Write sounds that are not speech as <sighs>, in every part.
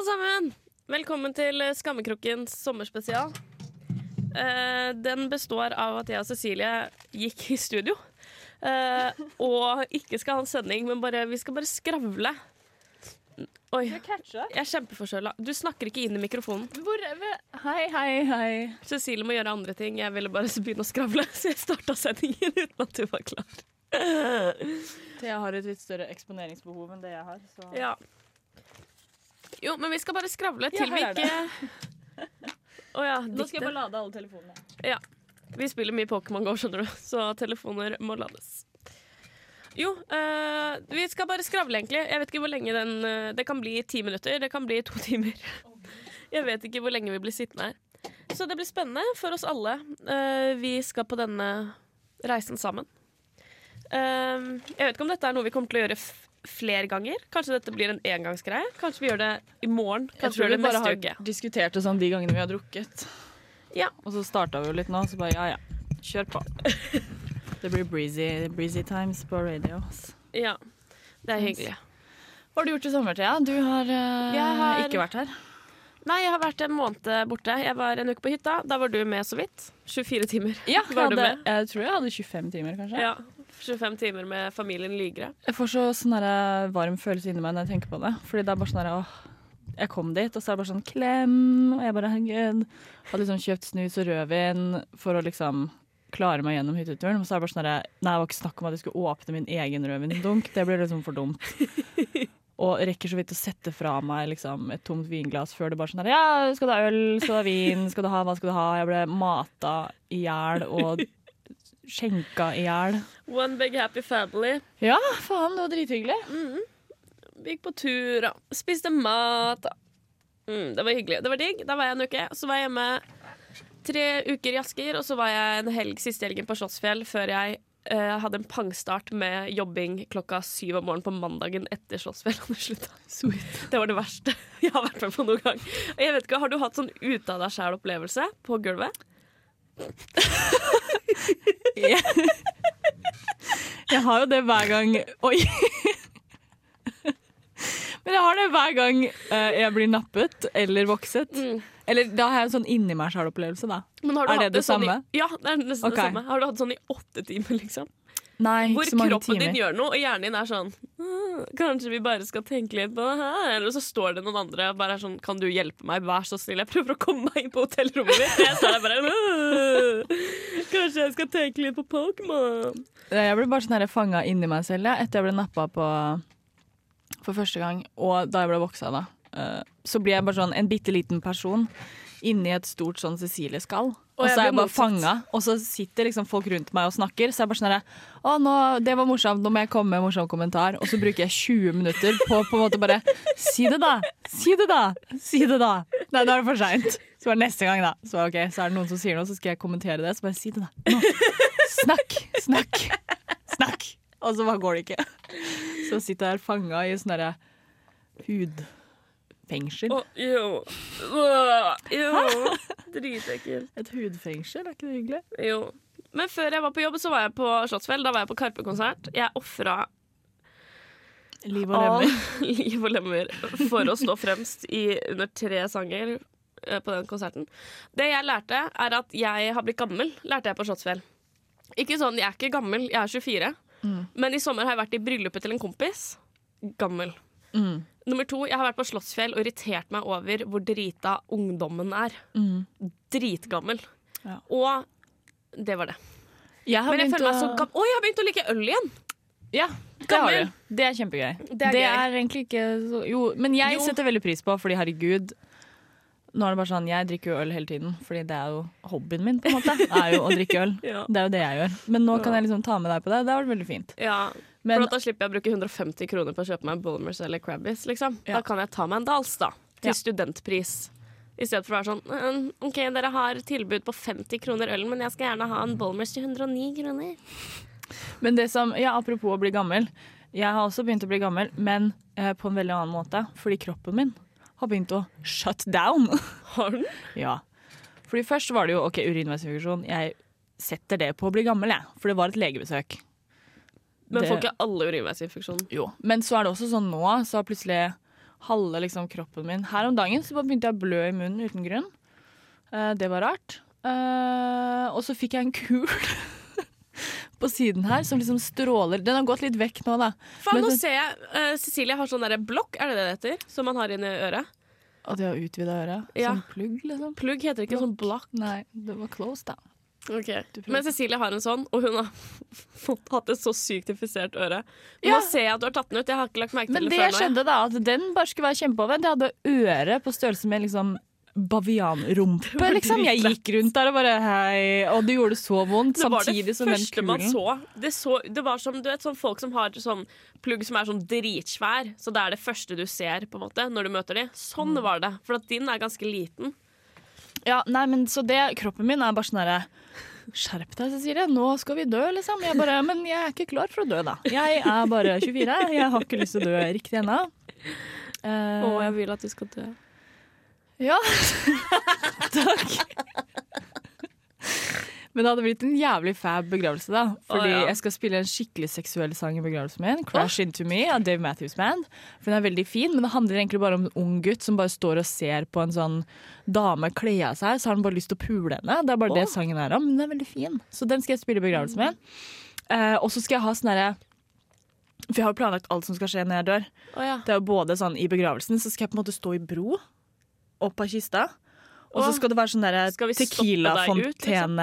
alle sammen! Velkommen til Skammekrokkens sommerspesial. Eh, den består av at jeg og Cecilie gikk i studio. eh, og ikke skal ha en sending, men bare, vi skal bare skravle. Oi, jeg er kjempeforkjøla. Du snakker ikke inn i mikrofonen. Hvor, hei, hei, hei. Cecilie må gjøre andre ting. Jeg ville bare <laughs> begynne å skravle, så jeg starta sendingen uten at du var klar. Thea har et litt større eksponeringsbehov enn det jeg har. Så. Ja. Jo, men vi skal bare skravle til vi ikke <laughs> Å ja, Nå skal jeg bare lade alle telefonene. Ja. Vi spiller mye Pokémon GO, skjønner du, så telefoner må lades. Jo, eh, vi skal bare skravle, egentlig. Jeg vet ikke hvor lenge den eh, Det kan bli ti minutter, det kan bli to <laughs> timer. Jeg vet ikke hvor lenge vi blir sittende her. Så det blir spennende for oss alle. Uh, vi skal på denne reisen sammen. Uh, jeg vet ikke om dette er noe vi kommer til å gjøre flere ganger. Kanskje dette blir en engangsgreie. Kanskje vi gjør det i morgen. Jeg Kanskje vi tror gjør vi bare har diskutert det sånn de gangene vi har drukket. Ja. Og så starta vi jo litt nå, så bare ja ja, kjør på. <laughs> Det blir breezy, breezy times på radio. Ja, det er hyggelig. Hva har du gjort i sommer, Thea? Du har, uh, Jeg har- ikke vært her. Nei, jeg har vært en måned borte. Jeg var en uke på hytta. Da var du med så vidt. 24 timer. Ja, Var jeg, du hadde, med? jeg tror jeg hadde 25 timer, kanskje. Ja, 25 timer med familien Lygre. Jeg får så sånn varm følelse inni meg når jeg tenker på det. Fordi det er bare sånn åh, Jeg kom dit, og så er det bare sånn klem, og jeg bare herregud. Hadde liksom kjøpt snus og rødvin for å liksom klare meg gjennom hytteturen. Og så er det bare sånn Nei, det var ikke snakk om at jeg skulle åpne min egen rødvindunk. Det ble liksom for dumt. <laughs> Og rekker så vidt å sette fra meg liksom, et tomt vinglass før det bare sånn der, Ja, skal du ha øl? Skal du ha vin? Skal du ha hva skal du ha? Jeg ble mata i hjel og skjenka i hjel. One big happy family. Ja, faen, det var drithyggelig. Mm. Vi gikk på tur og spiste mat. Mm, det var hyggelig. Det var digg. Da var jeg en uke. Så var jeg hjemme tre uker i Asker, og så var jeg en helg siste helgen på Slottsfjell før jeg eh, hadde en pangstart med jobbing klokka syv om morgenen på mandagen etter Slottsfjell <laughs> hadde slutta. Det var det verste <laughs> jeg har vært med på noen gang. Jeg vet ikke, Har du hatt sånn ute av deg sjæl-opplevelse på gulvet? Jeg har jo det hver gang Oi! Men jeg har det hver gang eh, jeg blir nappet eller vokset. Eller da har jeg en sånn inni meg sjæl-opplevelse, da. Men har du Er det det sånn samme? I, ja, det er nesten okay. det samme. Har du hatt sånn i åtte timer, liksom? Nei, Hvor kroppen timer. din gjør noe, og hjernen din er sånn «Ah, Kanskje vi bare skal tenke litt på det her? Eller så står det noen andre og bare er sånn Kan du hjelpe meg, vær så snill? Jeg prøver å komme meg inn på hotellrommet mitt. Jeg står der bare «Ah, Kanskje jeg skal tenke litt på Pokémon? Jeg ble bare sånn fanga inni meg selv ja, etter jeg ble nappa på for første gang, og da jeg ble voksa, da. Eh, så blir jeg bare sånn en bitte liten person inni et stort sånn Cecilie-skall. Og og så er jeg bare fanga, og så sitter liksom folk rundt meg og snakker. Så jeg bare sånn Å, nå, det var morsomt, nå må jeg komme med en morsom kommentar. Og så bruker jeg 20 minutter på på en måte bare Si det, da! Si det, da! Si det, da! Nei, nå er det for seint. Så var det neste gang, da. Så, okay, så er det noen som sier noe, så skal jeg kommentere det. Så bare si det, da. Nå. Snakk! Snakk! Snakk! Og så bare går det ikke. Så sitter jeg her fanga i sånn derre hudfengsel. Oh, jo. Oh, jo. Dritekkelt. Et hudfengsel, er ikke det hyggelig? Jo. Men før jeg var på jobb, så var jeg på Slottsfjell. Da var jeg på Karpe-konsert. Jeg ofra Liv og lemmer. <laughs> liv og lemmer for å stå fremst i under tre sanger eh, på den konserten. Det jeg lærte, er at jeg har blitt gammel, lærte jeg på Slottsfjell. Ikke sånn, Jeg er ikke gammel, jeg er 24. Mm. Men i sommer har jeg vært i bryllupet til en kompis. Gammel. Mm. Nummer to, jeg har vært på Slottsfjell og irritert meg over hvor drita ungdommen er. Mm. Dritgammel. Ja. Og det var det. Jeg har Men jeg føler meg så gammel. Å, jeg har begynt å like øl igjen! Ja, det har du. Det er kjempegøy. Det er gøy. egentlig ikke så Jo, men jeg Jo. setter veldig pris på, fordi herregud Nå er det bare sånn, Jeg drikker jo øl hele tiden, fordi det er jo hobbyen min. på en måte er jo å drikke øl. <laughs> Ja. Det er jo det jeg gjør. Men nå kan jeg liksom ta med deg på det. Det har vært veldig fint. Ja, Men for da slipper jeg å bruke 150 kroner på å kjøpe meg Bulmers eller Crabbies. Liksom. Ja. Da kan jeg ta meg en Dals da, til Ja. studentpris. I stedet for å være sånn «Mm, OK, dere har tilbud på 50 kroner ølen, men jeg skal gjerne ha en Bulmers til 109 kroner. Men det som, ja, apropos å bli gammel. Jeg har også begynt å bli gammel, men eh, på en veldig annen måte. Fordi kroppen min har begynt å shut down. <laughs> Har den? ja. Fordi først var det jo ok, urinveisinfeksjon. Jeg setter det på å bli gammel, jeg. For det var et legebesøk. Men Det- får ikke alle urinveisinfeksjon? Jo. Men så er det også sånn nå, så har plutselig halve liksom, kroppen min. Her om dagen så begynte jeg å blø i munnen uten grunn. Uh, det var rart. Uh, og så fikk jeg en kul <laughs> på siden her som liksom stråler. Den har gått litt vekk nå, da. Faen, Men nå ser jeg uh, Cecilie har sånn derre blokk, er det det det heter? Som man har inni øret. Og de har utvida øret. Ja. Som plugg, liksom. Plugg heter ikke sånn blokk. Nei, det var close, da. Ok. Men Cecilie har en sånn, og hun har <laughs> fått, hatt et så sykt infisert øre. Men Ja. Nå ser jeg at du har tatt den ut. Jeg har ikke lagt merke til det det før nå. jeg. skjedde da, at den bare skulle være kjempeovervent. Jeg hadde øre på størrelse med liksom bavianrumpe, <laughs> liksom. Jeg gikk rundt der og bare hei, og det gjorde det så vondt. Det det Samtidig som den kulen. så. Det, så. det var som du vet, sånn folk som har sånn plugg som er sånn dritsvær, så det er det første du ser på en måte når du møter dem. Sånn Mm. var det. For at din er ganske liten. Ja, nei, men så det, kroppen min er bare sånn herre Skjerp deg, Cecilie. Nå skal vi dø, liksom. Jeg bare, men jeg er ikke klar for å dø, da. Jeg er bare 24. Jeg har ikke lyst til å dø riktig ennå. Uh, og jeg vil at du skal dø. Ja. <laughs> Takk. Men det hadde blitt en jævlig fab begravelse, da. Fordi oh, ja. jeg skal spille en skikkelig seksuell sang i begravelsen min. 'Crash Into Me' av Dave Matthews Band. For Den er veldig fin, men det handler egentlig bare om en ung gutt som bare står og ser på en sånn dame kle av seg, så har han bare lyst til å pule henne. Det er bare det sangen er om, men den er veldig fin. Så den skal jeg spille i begravelsen min. Eh, og så skal jeg ha sånn herre For jeg har jo planlagt alt som skal skje når jeg dør. Ja. Det er jo både sånn I begravelsen så skal jeg på en måte stå i bro opp av kista. Og så skal det være sånn vi stoppe liksom?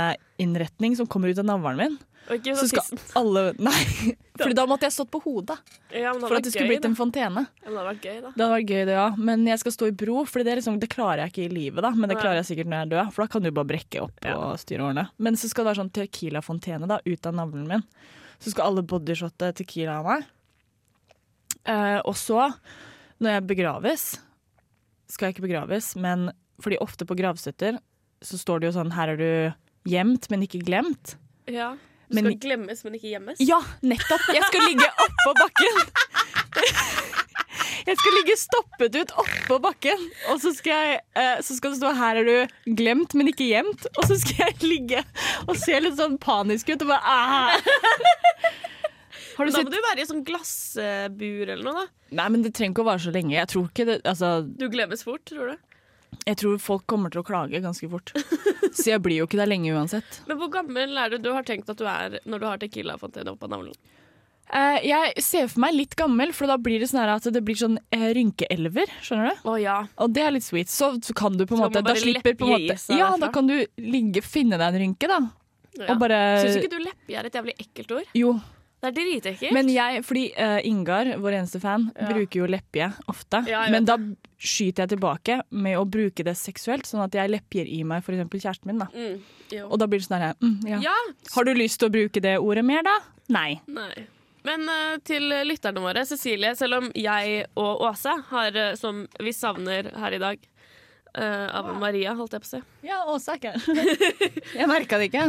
som kommer ut av navlen min. Og Så sånn skal tissen. alle Nei, <laughs> for da måtte jeg stått på hodet Ja, for at det skulle gøy, blitt en fontene. Ja, det hadde vært gøy, da. Det hadde vært gøy, det, ja. Men jeg skal stå i bro, for det, liksom, det klarer jeg ikke i livet, da. Men det klarer jeg sikkert når jeg er død, for da kan du bare brekke opp Ja. og styre årene. Men så skal det være sånn tequila-fontene da, ut av navlen min. Så skal alle bodyshotte tequila av meg. Eh, og så, når jeg begraves, skal jeg ikke begraves, men fordi ofte på gravstøtter så står det jo sånn her er du gjemt, men ikke glemt. Ja. Du Men- skal glemmes, men ikke gjemmes. Ja, nettopp! Jeg skal ligge oppå bakken. Jeg skal ligge stoppet ut oppå bakken, og så skal, jeg, eh, så skal det stå 'her er du glemt, men ikke gjemt'. Og så skal jeg ligge og se litt sånn panisk ut og bare ah. Har du Da sett må du være i sånn glassbur eller noe, da. Nei, men det trenger ikke å vare så lenge. Jeg tror ikke det Altså, Du glemmes fort, tror du. Jeg tror folk kommer til å klage ganske fort. <laughs> Så jeg blir jo ikke der lenge uansett. Men hvor gammel er du du har tenkt at du er når du har Tequila-fontene opp av navlen? Uh, jeg ser for meg litt gammel, for da blir det sånn at det blir sånn uh, rynkeelver. Skjønner du? Å ja. Og det er litt sweet. Så, så kan du på en måte Da slipper på en måte Ja, derfra? da kan du ligge, finne deg en rynke, da. ja. Og bare Syns ikke du leppi er et jævlig ekkelt ord? Jo. Det er dritekkelt. Men jeg, fordi uh, Ingar, vår eneste fan, Ja. bruker jo leppje ofte. Ja, men da skyter jeg tilbake med å bruke det seksuelt, sånn at jeg leppjer i meg f.eks. kjæresten min. da mm. Og da blir det sånn her mm, ja. Ja. Har du lyst til å bruke det ordet mer, da? Nei. Nei. Men eh, til lytterne våre, Cecilie, selv om jeg og Åse har, eh, som vi savner her i dag eh, av Maria, holdt jeg på å si. Ja, er ikke <laughs> Jeg merka det ikke.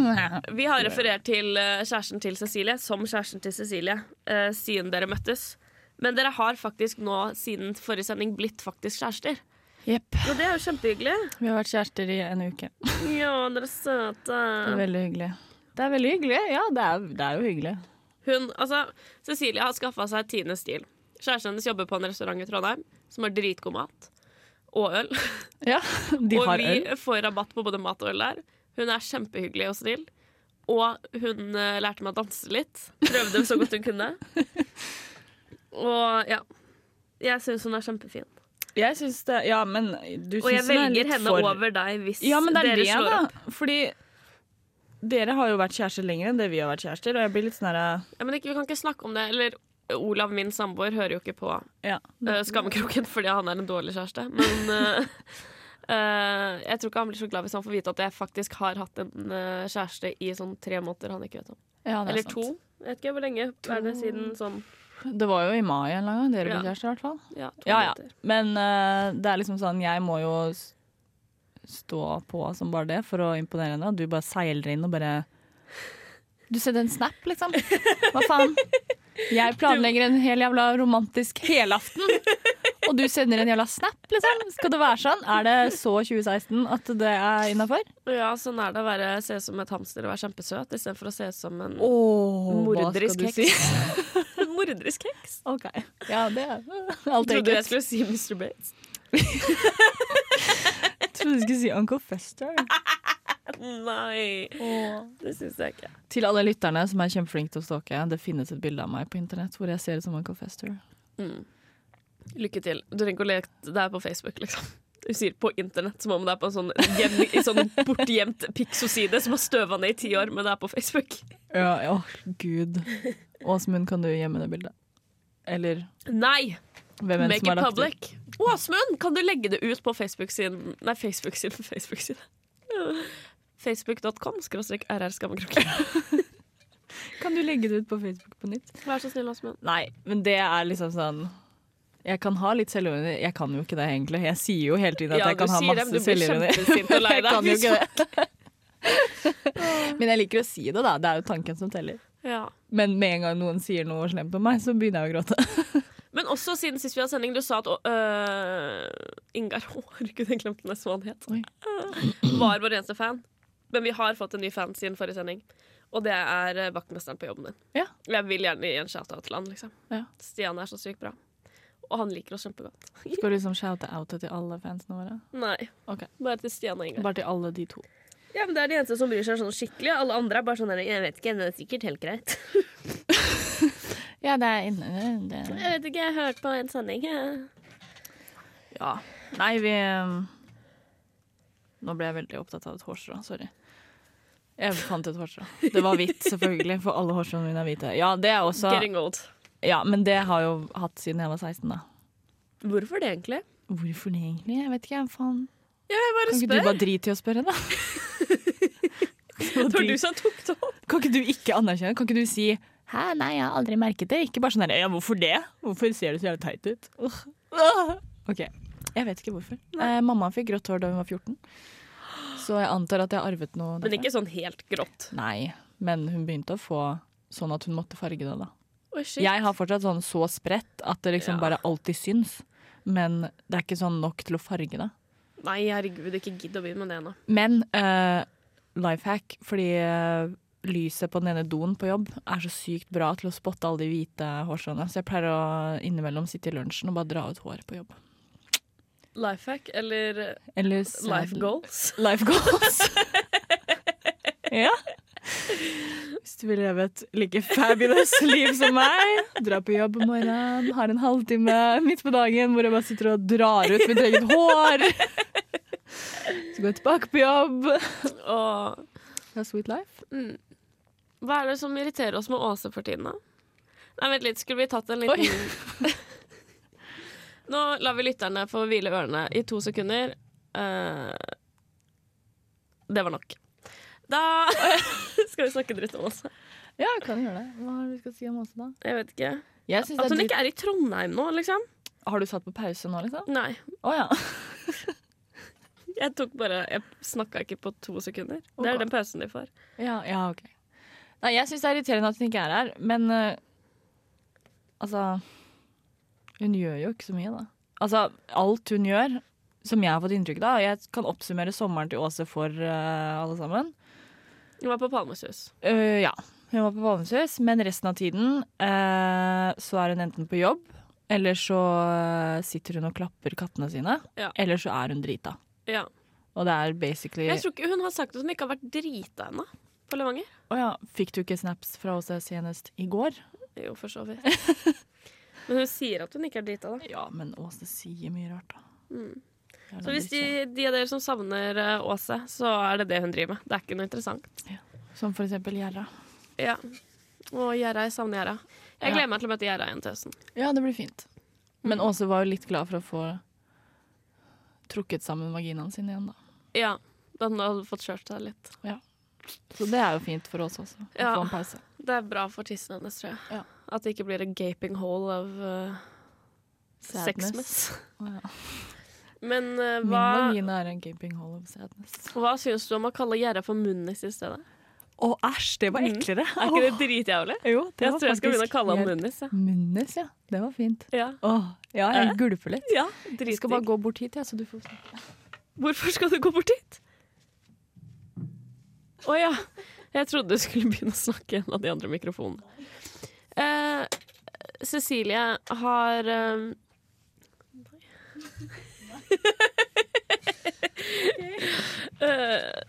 Vi har referert til uh, kjæresten til Cecilie som kjæresten til Cecilie uh, siden dere møttes. Men dere har faktisk nå siden forrige sending blitt faktisk kjærester. Yep. Og det er jo kjempehyggelig. Vi har vært kjærester i en uke. Ja, dere er søte. Det er veldig hyggelig. Det er veldig hyggelig. Ja, det er, det er jo hyggelig. Hun, altså, Cecilie har skaffa seg tiende Stil. Kjæresten hennes jobber på en restaurant i Trondheim som har dritgod mat. Og øl. Ja, de og har vi øl. får rabatt på både mat og øl der. Hun er kjempehyggelig og snill. Og hun eh, lærte meg å danse litt. Prøvde så godt hun kunne. <laughs> Og ja. Jeg syns hun er kjempefin. Jeg syns det Ja, men du Og jeg syns hun er velger henne for over deg hvis Ja, men det er dere det, slår da. opp. Fordi dere har jo vært kjærester lenger enn det vi har vært kjærester, og jeg blir litt sånn herre Ja, men ikke, vi kan ikke snakke om det. Eller Olav, min samboer, hører jo ikke på ja. uh, Skammekroken fordi han er en dårlig kjæreste. Men uh, <laughs> uh, jeg tror ikke han blir så glad hvis han får vite at jeg faktisk har hatt en kjæreste i sånn tre måneder han ikke vet om. ja, er Eller sant. to. Jeg vet ikke hvor lenge er det siden sånn Det var jo i mai en gang dere ble Ja. kjærester, i hvert fall. ja, to Ja, ja. Men det er liksom sånn, jeg må jo stå på som bare det for å imponere henne, og du bare seiler inn og bare <laughs> Du sender en snap, liksom. Hva faen? Jeg planlegger en hel jævla romantisk helaften, <laughs> og du sender en jævla snap, liksom. Skal det være sånn? Er det så 2016 at det er innafor? Ja, sånn er det å være, se ut som et hamster og være kjempesøt istedenfor å se ut som en oh, Morderisk heks. <laughs> si? morderisk heks. OK. Ja, det er I'll Trodde jeg skulle si Mr. Bates. <laughs> Jeg trodde du skulle si Uncle Fester. Nei, det syns jeg ikke. Til alle lytterne som er kjempeflinke til å stalke, det finnes et bilde av meg på internett hvor jeg ser ut som Uncle Fester. Mm. Lykke til. Du trenger ikke å leke det er på Facebook, liksom. Du sier på internett som om det er på en sånn, hjem, i sånn bortgjemt Pixo-side som har støva ned i ti år, men det er på Facebook. Ja, åh, gud. Åsmund, kan du gjemme det bildet? Eller Nei! hvem enn Make som har it lagt public. Åsmund, kan du legge det ut på Facebook-siden Nei, Facebook-siden Facebook-side. Facebook.com skråstrek RR Skammekroken. <laughs> Kan du legge det ut på Facebook på nytt? Vær så snill, Åsmund. Nei, men det er liksom sånn Jeg kan ha litt selvironi. Jeg kan jo ikke det, egentlig. Jeg sier jo hele tiden at Ja, jeg kan ha masse selvironi. <laughs> Jeg kan jo ikke det. <laughs> Men jeg liker å si det, da. Det er jo tanken som teller. Ja. Men med en gang noen sier noe slemt om meg, så begynner jeg å gråte. Men også siden sist vi hadde sending, du sa at øh, Ingar Å, Herregud, jeg glemte nesten hva han het. Øh, var vår eneste fan. Men vi har fått en ny fan siden forrige sending. Og det er øh, vaktmesteren på jobben din. Ja. Jeg vil gjerne gi en shout-out til han. liksom. Ja. Stian er så sykt bra. Og han liker oss kjempegodt. <laughs> Skal du liksom shout-out til alle fansene våre? Nei, Okay. bare til Stian og Ingar. Bare til alle de to. Ja, men Det er de eneste som bryr seg sånn skikkelig. Alle andre er bare sånn Jeg vet ikke, det er sikkert helt greit. <laughs> Ja, det er inne det. Jeg vet ikke, jeg har hørt på en sending. Ja. Nei, vi um, Nå ble jeg veldig opptatt av et hårstrå. Sorry. Jeg fant et hårstrå. Det var hvitt, selvfølgelig, for alle hårstråene mine er hvite. Ja, det er også Getting old. Ja, men det har jeg jo hatt siden jeg var 16, da. Hvorfor det, egentlig? Hvorfor det egentlig? Jeg vet ikke, faen. Ja, jeg bare Kan ikke du bare drite i å spørre, da? <laughs> Det var du som tok det opp. Kan ikke du ikke anerkjenne? Kan ikke du si Hæ, nei, jeg har aldri merket det. Ikke bare sånn her Ja, hvorfor det? Hvorfor ser du så jævlig teit ut? Uh. OK. Jeg vet ikke hvorfor. Eh, mamma fikk grått hår da hun var 14. Så jeg antar at jeg har arvet noe Men ikke sånn helt grått. Nei, men hun begynte å få sånn at hun måtte farge det, da. Oh. Jeg har fortsatt sånn så spredt at det liksom Ja. bare alltid syns. Men det er ikke sånn nok til å farge det. Nei, herregud, ikke gidd å begynne med det ennå. Men uh, life hack, fordi uh, lyset på den ene doen på jobb er så sykt bra til å spotte alle de hvite hårstråene. Så jeg pleier å innimellom sitte i lunsjen og bare dra ut hår på jobb. Life hack eller Eller <laughs> life goals? Life goals. <laughs> ja. Hvis du vil leve et like fabulous <laughs> liv som meg, dra på jobb om morgenen, har en halvtime midt på dagen hvor jeg bare sitter og drar ut mitt eget hår. Så går jeg tilbake på jobb. Og er sweet life. mm. Hva er det som irriterer oss med Åse for tiden, da? Nei, vent litt, skulle vi tatt en liten Nå lar vi lytterne få hvile ørene i to sekunder. Uh, det var nok. Da <laughs> skal vi snakke dritt om Åse. Ja, vi kan gjøre det. Hva har du vi skal si om Åse, da? Jeg vet ikke. Jeg At hun ikke er i Trondheim nå, liksom. Har du satt på pause nå, liksom? Nei. Å ja. <laughs> Jeg tok bare Jeg snakka ikke på to sekunder. Det er den pausen de får. Ja, ja ok. Nei, jeg syns det er irriterende at hun ikke er her, men uh, altså Hun gjør jo ikke så mye, da. Altså, alt hun gjør, som jeg har fått inntrykk av Jeg kan oppsummere sommeren til Åse for uh, alle sammen. Hun var på Palmesus. Uh, ja. Hun var på Palmesus. men resten av tiden uh, så er hun enten på jobb, eller så sitter hun og klapper kattene sine, Ja. eller så er hun drita. Ja. Og det er basically Jeg tror ikke Hun har sagt at hun ikke har vært drita ennå på Levanger. Å ja, fikk du ikke snaps fra Åse senest i går? Jo, for så vidt. <laughs> Men hun sier at hun ikke er drita, da. Ja, men Åse sier mye rart, da. Mm. Så hvis de, de av dere som savner eh, Åse, så er det det hun driver med. Det er ikke noe interessant. Som for eksempel Gjerra. Ja. Og Gjerra, jeg savner Gjerra. Jeg Ja. gleder meg til å møte Gjerra igjen til høsten. Ja, det blir fint. Men Mm. Åse var jo litt glad for å få trukket sammen vaginaen sin igjen, da. Ja, hun hadde fått kjørt seg litt. Ja. Så det er jo fint for oss også, å Ja. få en pause. Det er bra for tissen hennes, tror jeg. Ja. At det ikke blir en gaping hole av uh, sexmess. Oh, ja. Men Min hva, vagina er en gaping hole of sadness. hva syns du om å kalle Gjerra for Munnis i stedet? Å, æsj, det var Mm. eklere. Er ikke det dritjævlig? Jo, det Jeg tror jeg skal begynne å kalle han Munnis. Ja. Munnes, ja. Det var fint. Ja, Åh, ja, jeg gulper litt. ja Jeg skal bare gå bort hit, ja, så du får snakke. Hvorfor skal du gå bort hit? Å ja. Jeg trodde du skulle begynne å snakke i en av de andre mikrofonene. Eh, Cecilie har um, <laughs> Eh,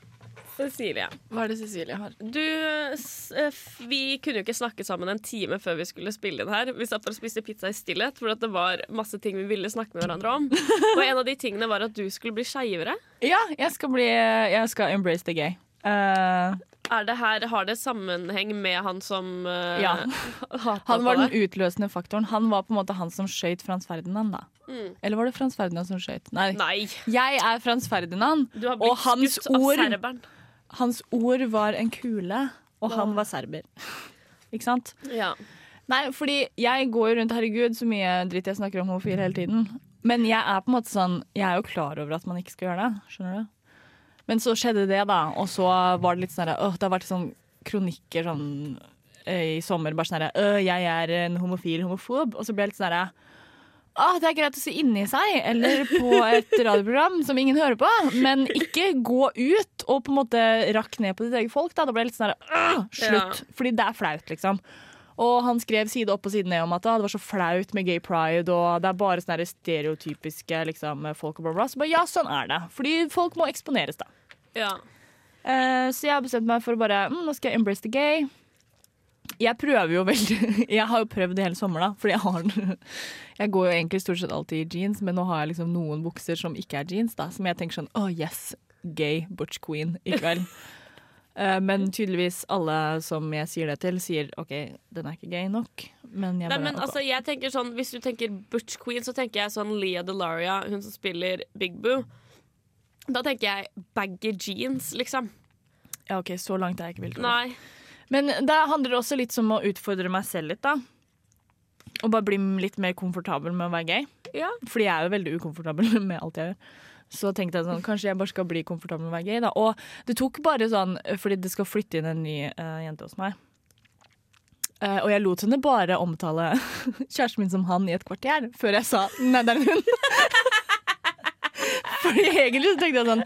Cecilie, Hva er det Cecilie har? du eh, Vi kunne jo ikke snakke sammen en time før vi skulle spille inn her. Vi satt og spiste pizza i stillhet, for det var masse ting vi ville snakke med hverandre om. <laughs> Og en av de tingene var at du skulle bli skeivere. Ja, jeg skal bli Jeg skal embrace the gay. Er det her, Har det sammenheng med han som uh, Ja. <laughs> han var den utløsende faktoren. Han var på en måte han som skøyt Frans Ferdinand, da. Mm. Eller var det Frans Ferdinand som skøyt? Nei. Nei, Jeg er Frans Ferdinand. du har blitt Og hans ord-. Hans ord var en kule, og han var serber. <laughs> Ikke sant? Ja. Nei, fordi jeg går rundt, herregud, så mye dritt jeg snakker om homofil hele tiden. Men jeg er på en måte sånn Jeg er jo klar over at man ikke skal gjøre det. Skjønner du? Men så skjedde det, da. Og så var det litt sånn her, Det har vært sånn kronikker sånn eh, i sommer. Bare sånn herre «Øh, Jeg er en homofil homofob. Og så ble jeg litt sånn herre Ah, det er greit å si inni seg, eller på et radioprogram som ingen hører på, men ikke gå ut og på en måte rakk ned på ditt eget folk. Da, da ble jeg litt sånn her, Slutt! Slutt. Fordi det er flaut, liksom. Og han skrev side opp og side ned om at det var så flaut med gay pride, og det er bare sånne stereotypiske liksom, folk og bla, bla. Så bare, ja, sånn er det. Fordi folk må eksponeres, da. ja. Uh, så jeg har bestemt meg for å bare mm, Nå skal jeg embrace the gay. Jeg prøver jo veldig <laughs> Jeg har jo prøvd i hele sommer, da. Fordi jeg har <laughs> Jeg går jo egentlig stort sett alltid i jeans, men nå har jeg liksom noen bukser som ikke er jeans, da. Som jeg tenker sånn oh yes, gay butch queen i kveld. <laughs> Eh, men tydeligvis alle som jeg sier det til, sier OK, den er ikke gay nok. Men jeg Nei, men altså, jeg tenker sånn Hvis du tenker Butch Queen, så tenker jeg sånn Leah Delaria, hun som spiller Big Boo. Da tenker jeg baggy jeans, liksom. Ja, OK, så langt er jeg ikke villig til. Men det handler også litt om å utfordre meg selv litt, da. Og bare bli litt mer komfortabel med å være gay. Ja. Fordi jeg er jo veldig ukomfortabel <laughs> med alt jeg gjør. Så tenkte jeg sånn, kanskje jeg bare skal bli komfortabel med å være gay. da. Og det tok bare sånn, fordi det skal flytte inn en ny uh, jente hos meg. Uh, og jeg lot henne bare omtale <laughs> kjæresten min som han i et kvarter, før jeg sa nei, det er en hund. <laughs> fordi egentlig så tenkte jeg sånn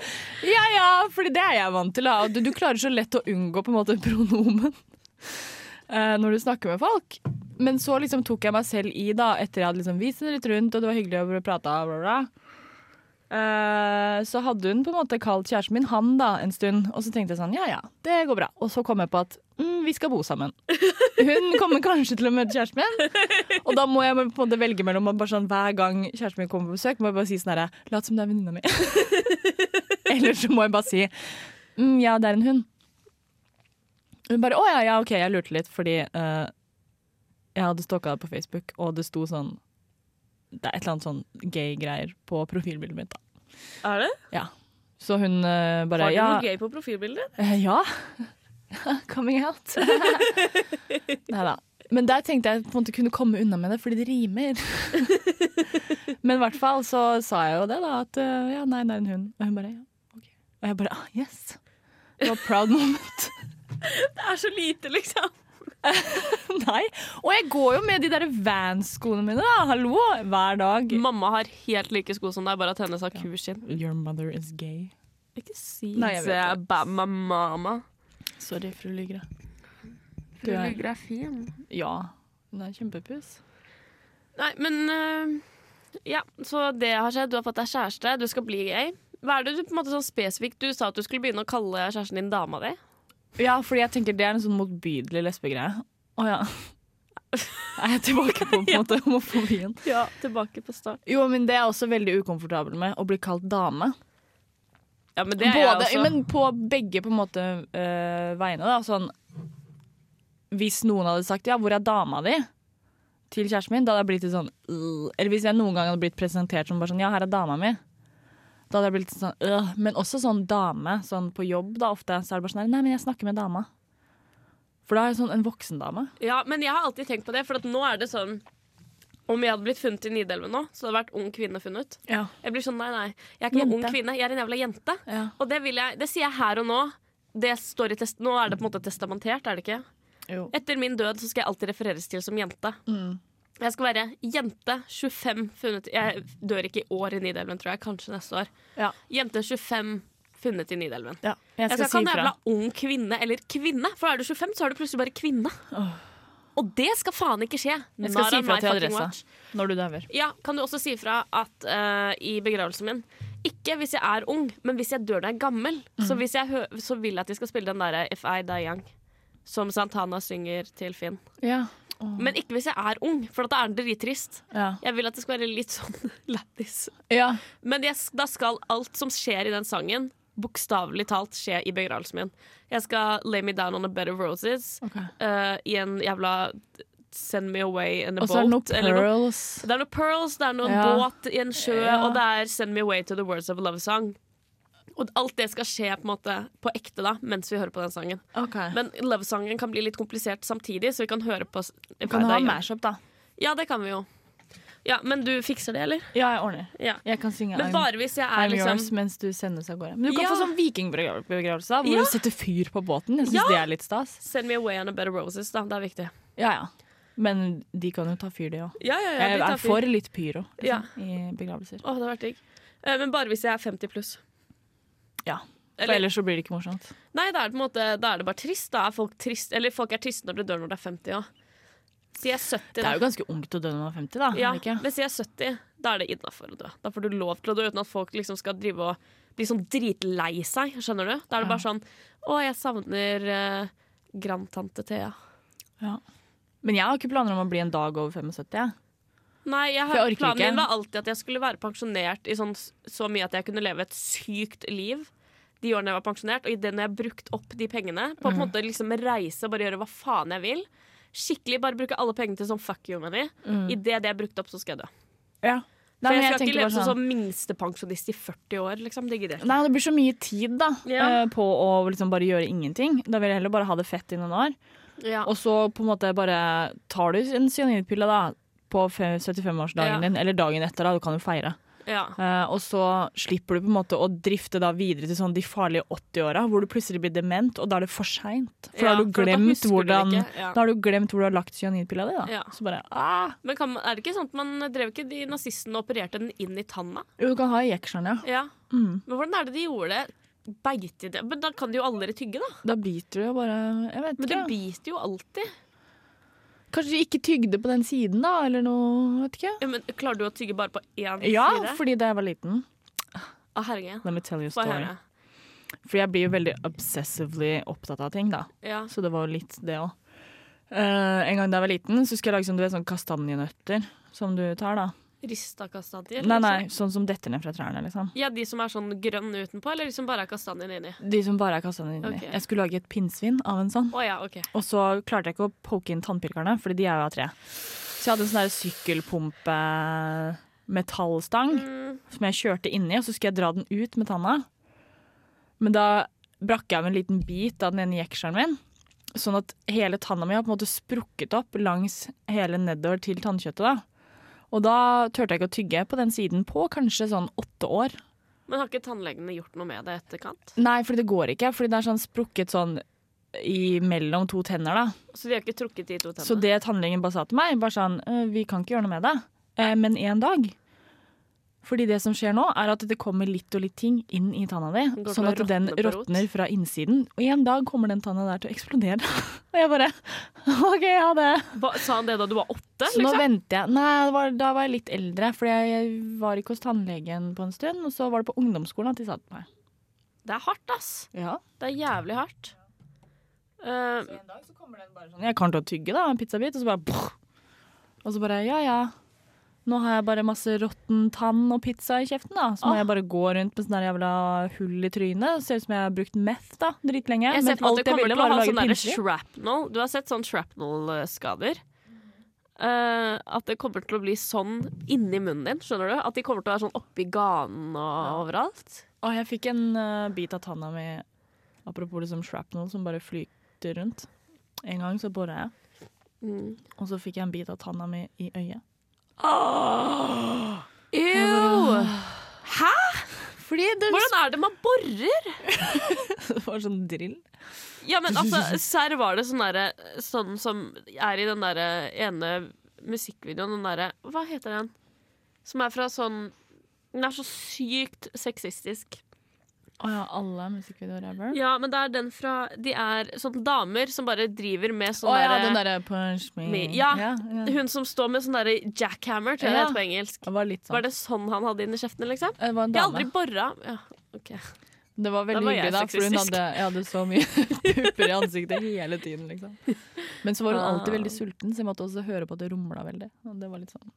ja ja, fordi det er jeg vant til. Da. Du, du klarer så lett å unngå på en måte pronomen uh, <laughs> når du snakker med folk. Men så liksom tok jeg meg selv i, da, etter jeg hadde liksom vist henne litt rundt, og det var hyggelig å prate, bla, bla. Eh, så hadde hun på en måte kalt kjæresten min han da en stund, og så tenkte jeg sånn, ja ja, det går bra. Og så kom jeg på at mm, vi skal bo sammen. <laughs> Hun kommer kanskje til å møte kjæresten min, og da må jeg på en måte velge mellom bare sånn, hver gang kjæresten min kommer på besøk, må jeg bare si sånn herre, lat som det er venninna mi. <laughs> Eller så må jeg bare si mm, ja, det er en hund. Hun bare å ja, ja, OK, jeg lurte litt fordi uh, jeg hadde stalka deg på Facebook, og det sto sånn Det er et eller annet sånn gay-greier på profilbildet mitt. da. Er det? Ja. Så hun uh, bare Har du ja, noe gøy på profilbildet? Uh, ja. <laughs> Coming out. <laughs> Nei da. Men der tenkte jeg på en måte kunne komme unna med det, fordi det rimer. <laughs> Men i hvert fall så sa jeg jo det, da. At eh, ja, nei, det er en hund. Og hun bare ja, OK. Og jeg bare ah, yes. Det var proud moment. Det er så lite, liksom. <laughs> Nei. Og jeg går jo med de der Vans-skoene mine, da. Hallo, hver dag. Mamma har helt like sko som deg, bare at hennes har kurskinn. Your mother is gay. Ikke si Nei, jeg vet det. mama. Sorry, fru Lygre. Fru Du er- er fin. Ja. Hun er kjempepus. Nei, men uh, Ja, så det har skjedd. Du har fått deg kjæreste, du skal bli gay. Hva er det du på en måte sånn spesifikt Du sa at du skulle begynne å kalle kjæresten din dama di. Ja, fordi jeg tenker det er en sånn motbydelig lesbegreie. Å ja. <laughs> Er jeg tilbake på, på en måte homofobien? Ja, tilbake på start. Jo, men det er jeg også veldig ukomfortabel med, å bli kalt dame. Ja, men det er Både, men på begge på en måte øh, vegne. Da. Sånn, hvis noen hadde sagt 'ja, hvor er dama di?' til kjæresten min, da hadde jeg blitt litt sånn «Øh». Eller hvis jeg noen gang hadde blitt presentert som bare sånn 'ja, her er dama mi'. Da hadde jeg blitt sånn «Øh». Men også sånn dame sånn på jobb, da ofte, så er det bare sånn 'nei, men jeg snakker med dama'. For da er jeg sånn en voksen dame. Ja, men jeg har alltid tenkt på det, for at nå er det sånn Om jeg hadde blitt funnet i Nidelven nå, så hadde det vært ung kvinne funnet. Ja. Jeg blir sånn, nei, nei. Jeg er ikke noen ung kvinne, jeg er en jævla jente. ja. Og det, vil jeg, det sier jeg her og nå. Det står i test Nå er det på en måte testamentert, er det ikke? Jo. Etter min død så skal jeg alltid refereres til som jente. Mm. Jeg skal være jente 25 funnet Jeg dør ikke i år i Nidelven, tror jeg. Kanskje neste år. Ja. Jente 25 funnet i Nidelven. ja. Jeg Jeg skal, si si jævla ung kvinne eller kvinne, for er du 25, så er du plutselig bare kvinne. Og det skal faen ikke skje. Jeg skal Nara si fra til adressa. watch. Når du dauer. Ja, kan du også si fra at uh, i begravelsen min Ikke hvis jeg er ung, men hvis jeg dør når jeg er gammel. Mm. Så, hvis jeg så vil jeg at de skal spille den derre If I Die Young. Som Santana synger til Finn. Ja. Men ikke hvis jeg er ung, for da er den drittrist. Ja. Jeg vil at det skal være litt sånn <laughs> lættis. ja. Men jeg, da skal alt som skjer i den sangen, bokstavelig talt skje i begravelsen min. Jeg skal lay me down on a bed of roses okay. uh, i en jævla Send me away in a boat. Og så er det noen pearls. noe. Det er noen pearls, det er noen Ja. båt i en sjø, og det er Send me away to the words of a love song. Og alt det skal skje på måte på ekte da, mens vi hører på den sangen. Okay. Men love-sangen kan bli litt komplisert samtidig, så vi kan høre på Vi kan ha mashup, da. Ja, det kan vi jo. Ja, Men du fikser det, eller? Ja, jeg ordner. Ja. Jeg kan synge Men bare hvis jeg er I'm liksom yours mens du sendes av gårde. Men du kan Ja. få sånn vikingbegravelse hvor Ja. du setter fyr på båten. Jeg syns Ja. det er litt stas. Send me away on a bed of roses, da. Det er viktig. Ja, ja. Men de kan jo ta fyr, de òg. Ja, ja, ja, Jeg er for litt pyro liksom, i begravelser. Å, det har vært digg. Eh, Men bare hvis jeg er 50 pluss. Ja. For Eller, ellers så blir det ikke morsomt. nei, da er, det måte, da er det bare trist. Da er folk trist Eller folk er triste når de dør når de er 50 òg. Si jeg er 70, Det er jo ganske ungt å dø når man er 50, da. Ja, ikke? men si jeg er 70, da er det innafor å dø. Da får du lov til å dø uten at folk liksom skal drive og bli sånn dritlei seg. Skjønner du? Da er det Ja. bare sånn Å, jeg savner uh, grandtante Thea. Ja. Men jeg har ikke planer om å bli en dag over 75. Nei, jeg, For jeg planen ikke. min var alltid at jeg skulle være pensjonert i sånn, så mye at jeg kunne leve et sykt liv de årene jeg var pensjonert. Og idet jeg har brukt opp de pengene på Mhm. en måte liksom reise og bare gjøre hva faen jeg vil Skikkelig bare bruke alle pengene til sånn fuck you money. Mm. Idet det er brukt opp, så skal jeg dø. Ja. Nei, men jeg jeg skal ikke leve sånn sånn som minstepensjonist i 40 år, liksom. Det gidder jeg ikke. Nei, det blir så mye tid da Ja. eh, på å liksom bare gjøre ingenting. Da vil jeg heller bare ha det fett i noen år. Ja. Og så på en måte bare tar du en cyanidpille da på 75-årsdagen Ja. din, eller dagen etter, da, du kan jo feire. ja. Uh, og så slipper du på en måte å drifte da videre til sånn de farlige 80-åra, hvor du plutselig blir dement, og da er det for seint. For da har du for da hvordan. Ja. Da har du glemt hvor du har lagt cyanidpilla di, da. Ja. Så bare ah. Men kan, er det ikke sånn at man drev ikke de nazistene og opererte den inn i tanna? Jo, du kan ha i jekselen, ja. Ja. Mm. Men hvordan er det de gjorde det? Beit de det? Men da kan de jo aldri tygge, da. Da biter du jo bare Jeg vet Men du ikke. biter jo alltid. Kanskje de ikke tygde på den siden, da, eller noe. Vet ikke. Ja, men Klarer du å tygge bare på én Ja, side? fordi da jeg var liten Å, herregud. Let me tell you a story. For jeg blir jo veldig obsessively opptatt av ting, da. Ja. Så det var jo litt det òg. en gang da jeg var liten, så skulle jeg lage sånn, du vet, sånn kastanjenøtter som du tar, da. Rista kastanjer? Nei, nei, liksom? sånn som detter ned fra trærne, liksom. Ja, De som er sånn grønne utenpå, eller de som bare er kastanjen inni? De som bare er kastanjer inni. Okay. Jeg skulle lage et pinnsvin av en sånn. Oh, ja, OK. Og så klarte jeg ikke å poke inn tannpirkerne, fordi de er jo av tre. Så jeg hadde en sånn sykkelpumpe metallstang Mm, som jeg kjørte inni, og så skulle jeg dra den ut med tanna. Men da brakk jeg av en liten bit av den ene jekselen min, sånn at hele tanna mi har på en måte sprukket opp langs hele nedover til tannkjøttet. da. Og da turte jeg ikke å tygge på den siden på kanskje sånn åtte år. Men har ikke tannlegene gjort noe med det etterkant? Nei, for det går ikke, fordi det er sånn sprukket sånn i mellom to tenner, da. Så de har ikke trukket de to tennene? Så det tannlegen bare sa til meg, bare sånn «Øh, Vi kan ikke gjøre noe med det, eh, men en dag. Fordi det som skjer nå, er at det kommer litt og litt ting inn i tanna di, sånn at den råtne råtner fra innsiden. Og en dag kommer den tanna der til å eksplodere. <laughs> og jeg bare OK, ha det. Hva, sa han det da du var åtte? Så nå Liksom? venter jeg. Nei, det var, da var jeg litt eldre, for jeg var ikke hos tannlegen på en stund. Og så var det på ungdomsskolen at de sa det til meg. Det er hardt, ass. Ja. Det er jævlig hardt. Uh, Så en dag så kommer den bare sånn Jeg kan til å tygge, da, en pizzabit, og så bare. Og så bare ja ja. Nå har jeg bare masse råtten tann og pizza i kjeften, da. Så må Ah. jeg bare gå rundt med sånn der jævla hull i trynet. Ser ut som jeg har brukt meth da, dritlenge. jeg ser meg at du kommer til å ha sånn derre shrapnel. Du har sett sånn shrapnel-skader? Uh, at det kommer til å bli sånn inni munnen din. skjønner du? At de kommer til å være sånn oppi ganen og overalt. Å, jeg fikk en uh, bit av tanna mi, apropos liksom shrapnel, som bare flyter rundt. En gang så bora jeg, Mm. og så fikk jeg en bit av tanna mi i øyet. Ew! Hæ? Det, Hvordan er det man borer? <laughs> det var sånn drill. Ja, men altså, serr var det sånn derre Sånn som er i den derre ene musikkvideoen, den derre Hva heter den? Som er fra sånn Den er så sykt sexistisk. Å ja, alle musikkvideoer ever? Ja, men det er den fra De er sånne damer som bare driver med sånn Å ja, derre- den derre punch me. Me- ja. ja. Hun som står med sånn derre jackhammer, tror jeg det heter på engelsk. Det var sånn. Var det sånn han hadde inn i kjeften, liksom? Det var en Jeg har dame. aldri bora ja, ok. Det var veldig var hyggelig, da, for hun hadde, jeg hadde så mye <laughs> pupper i ansiktet hele tiden. liksom. Men så var hun alltid veldig sulten, så jeg måtte også høre på at det rumla veldig. Og det var litt sånn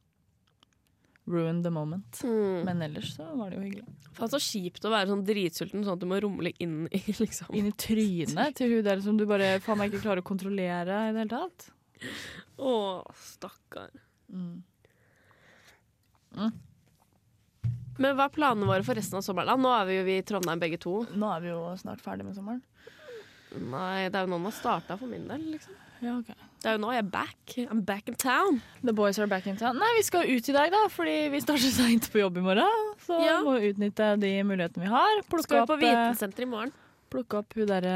ruin the moment. Mm. Men ellers så var det jo hyggelig. Faen, så kjipt å være sånn dritsulten sånn at du må rumle inn i <laughs> liksom Inn i trynet til hun der som du bare faen meg ikke klarer å kontrollere i det hele tatt. Å, stakkar. Mm. Men hva er planene våre for resten av sommeren? da? Nå er vi jo i Trondheim begge to. Nå er vi jo snart ferdig med sommeren. Nei, det er jo nå den har starta for min del. liksom. Ja, ok. Det er jo nå jeg er back. I'm back in town. The boys are back in town. Nei, vi skal ut i dag, da, fordi vi starter seint på jobb i morgen. Så Ja. vi må utnytte de mulighetene vi har. Plukke Skal vi på eh, Vitensenteret i morgen? plukke opp hun derre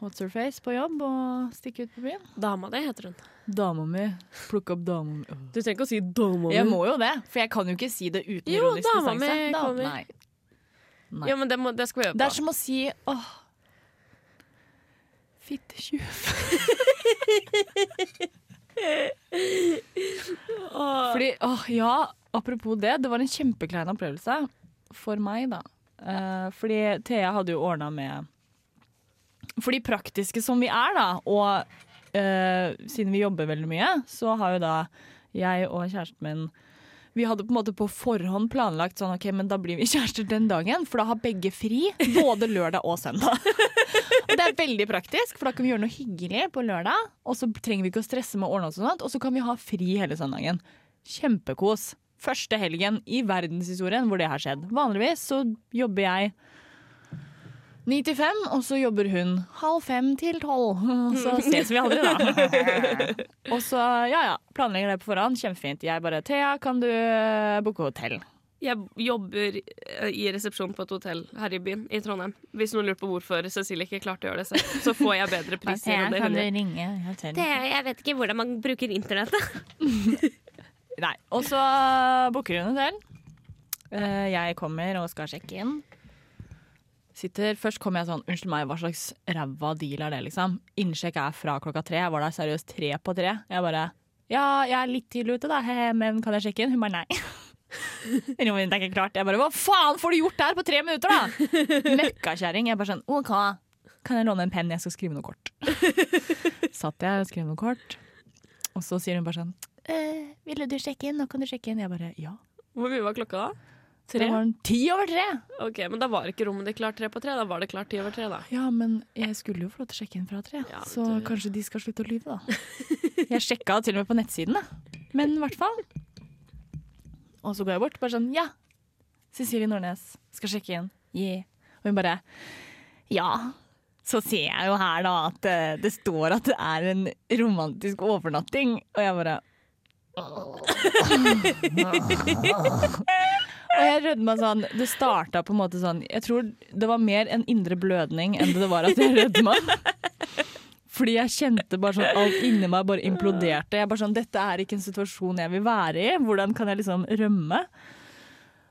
What's her face på jobb og stikke ut på byen. Dama di heter hun. Dama mi. Plukke opp dama mi. Du trenger ikke å si dama mi. Jeg må jo det, for jeg kan jo ikke si det uten Jo, ironisk dama mi kommer. Nei. Nei. Ja, men det, må, det skal vi øve Det er som å si åh Fittetjuv. <laughs> Fordi, åh, ja, apropos det, det var en kjempeklein opplevelse for meg, da. Eh, fordi Thea hadde jo ordna med For de praktiske som vi er, da, og eh, siden vi jobber veldig mye, så har jo da jeg og kjæresten min vi hadde på en måte på forhånd planlagt sånn, ok, men da blir vi kjærester den dagen, for da har begge fri, både lørdag og søndag. Og det er veldig praktisk, for da kan vi gjøre noe hyggelig på lørdag, og så trenger vi ikke å stresse med å ordne oss og sånt, og så kan vi ha fri hele søndagen. Kjempekos. Første helgen i verdenshistorien hvor det har skjedd. Vanligvis så jobber jeg ni til fem, og så jobber hun halv fem til tolv. <laughs> Så <laughs> ses vi aldri, da. <laughs> Og så, ja ja, planlegger det på forhånd. Kjempefint. Jeg bare Thea, kan du eh, booke hotell? Jeg jobber eh, i resepsjon på et hotell her i byen, i Trondheim. Hvis noen lurer på hvorfor Cecilie ikke klarte å gjøre det selv, så får jeg bedre priser enn det hun gjør. jeg vet ikke hvordan man bruker internettet. Nei. Og så booker hun hotell. Eh, Jeg kommer og skal sjekke inn. Sitter, Først kommer jeg sånn Unnskyld meg, hva slags ræva deal er det, liksom? Innsjekk er fra klokka tre. Jeg var der seriøst tre på tre. Jeg bare Ja, jeg er litt tidlig ute, da, he, men kan jeg sjekke inn? Hun bare nei. Rommet mitt er ikke klart. Jeg bare hva faen får du gjort der på tre minutter, da? Møkkakjerring. Jeg bare sånn OK, kan jeg låne en penn, jeg skal skrive noe kort. <laughs> Satt jeg og skrev noe kort, og så sier hun bare sånn eh, Ville du sjekke inn? Nå kan du sjekke inn. Jeg bare ja. Hvor mye var klokka da? Det var en ti over tre. Ok, Men da var ikke rommet ditt klart tre på tre, da var det klart ti over tre, da. Ja, men jeg skulle jo få lov til å sjekke inn fra tre, Ja, så du- kanskje de skal slutte å lyve, da. <laughs> Jeg sjekka til og med på nettsiden, da. Men i hvert fall. Og så går jeg bort, bare sånn ja. Cecilie Nordnes skal sjekke inn. Yeah. Og hun bare ja. Så ser jeg jo her da at eh, det står at det er en romantisk overnatting, og jeg bare <laughs> <laughs> Og jeg rødma sånn Det starta på en måte sånn Jeg tror det var mer en indre blødning enn det var at jeg rødma. Fordi jeg kjente bare sånn alt inni meg bare imploderte. Jeg bare sånn Dette er ikke en situasjon jeg vil være i. Hvordan kan jeg liksom rømme?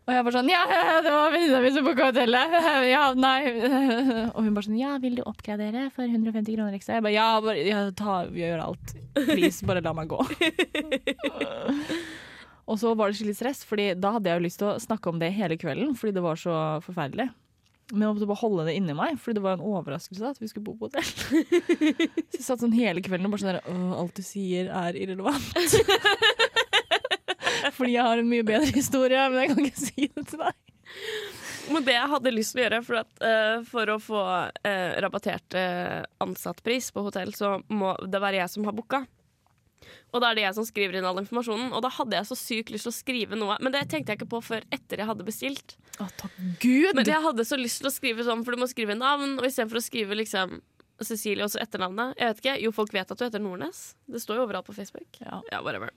Og jeg bare sånn Ja, det var venninna mi som booka hotellet. <laughs> Ja, nei. <laughs> Og hun bare sånn Ja, vil du oppgradere for 150 kroner ekstra? Jeg bare Ja, bare, ja ta, gjør alt. Please, bare la meg gå. <laughs> Og så var det skikkelig stress, Fordi da hadde jeg jo lyst til å snakke om det hele kvelden, fordi det var så forferdelig. Men jeg måtte bare holde det inni meg, fordi det var en overraskelse at vi skulle bo på hotell. <laughs> Så jeg satt sånn hele kvelden og bare sånn der, alt du sier er irrelevant. <laughs> Fordi jeg har en mye bedre historie, men jeg kan ikke si det til deg. Men det jeg hadde lyst til å gjøre for, at, uh, for å få uh, rabattert uh, ansattpris på hotell, så må det være jeg som har booka. Og da er det jeg som skriver inn all informasjonen. Og da hadde jeg så sykt lyst til å skrive noe, men det tenkte jeg ikke på før etter jeg hadde bestilt. Å, takk Gud! Men jeg hadde så lyst til å skrive sånn, for du må skrive navn, og istedenfor å skrive liksom Cecilie og så etternavnet. Jeg vet ikke, Jo, folk vet at du heter Nordnes. Det står jo overalt på Facebook. Ja. Ja, whatever.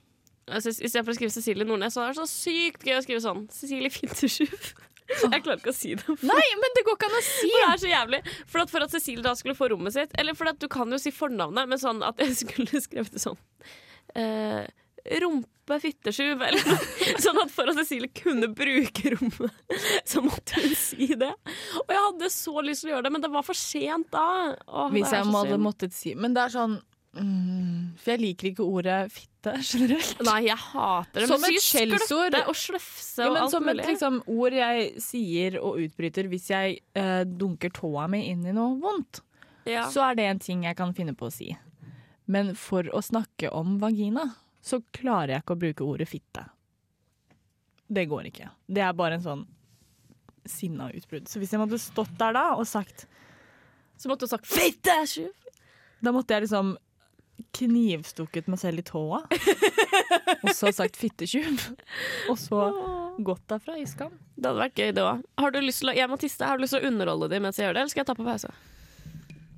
Istedenfor å skrive Cecilie Nordnes, så er det så sykt gøy å skrive sånn Cecilie Fintersjuv. <laughs> Jeg klarer ikke å si det. Nei, men det går ikke an å si! Det er så jævlig. For at, for at Cecilie da skulle få rommet sitt Eller for at du kan jo si fornavnet, men sånn at jeg skulle <laughs> skrevet det sånn eh, Rumpe fittesjuv, eller. <laughs> Sånn at for at Cecilie kunne bruke rommet, så måtte hun si det. Og jeg hadde så lyst til å gjøre det, men det var for sent da. Åh, Hvis jeg hadde måttet si Men det er sånn mm, For jeg liker ikke ordet fitte generelt. Nei, jeg hater det. Som et skjellsord. Og slefse Ja, og men alt som et liksom, ord jeg sier og utbryter hvis jeg eh, dunker tåa mi inn i noe vondt, ja. så er det en ting jeg kan finne på å si. Men for å snakke om vagina, så klarer jeg ikke å bruke ordet fitte. Det går ikke. Det er bare en sånn sinna utbrudd. Så hvis jeg måtte stått der da og sagt Så måtte du sagt 'fitte!' Da måtte jeg liksom knivstukket meg selv i tåa. <laughs> og så sagt 'fittetjuv'. Og så gått derfra i skam. Det hadde vært gøy, det òg. Har du lyst til å Jeg må tiste, Har du lyst til å underholde dem mens jeg gjør det, eller skal jeg ta på pause?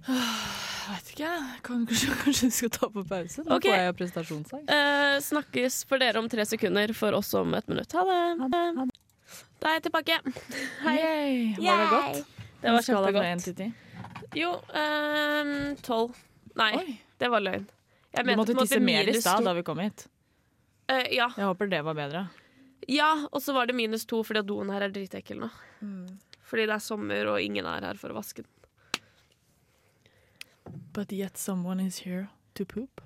Veit vet ikke. Kanskje, kanskje du skal ta på pause? Nå okay. får jeg prestasjonsangst. Eh, snakkes for dere om tre sekunder, for oss om et minutt. Ha det. Ha det, ha det. Da er jeg tilbake. Hei. Yay. Var det godt? Det var kjempegodt. Jo, ehm, tolv. Nei, Oi. Det var løgn. Jeg Du måtte tisse mer i stad da vi kom hit. Uh, ja. Jeg håper det var bedre. ja, og så var det minus to fordi doen her er dritekkel nå. Fordi det er sommer, og ingen er her for å vaske den. But yet someone is here to poop.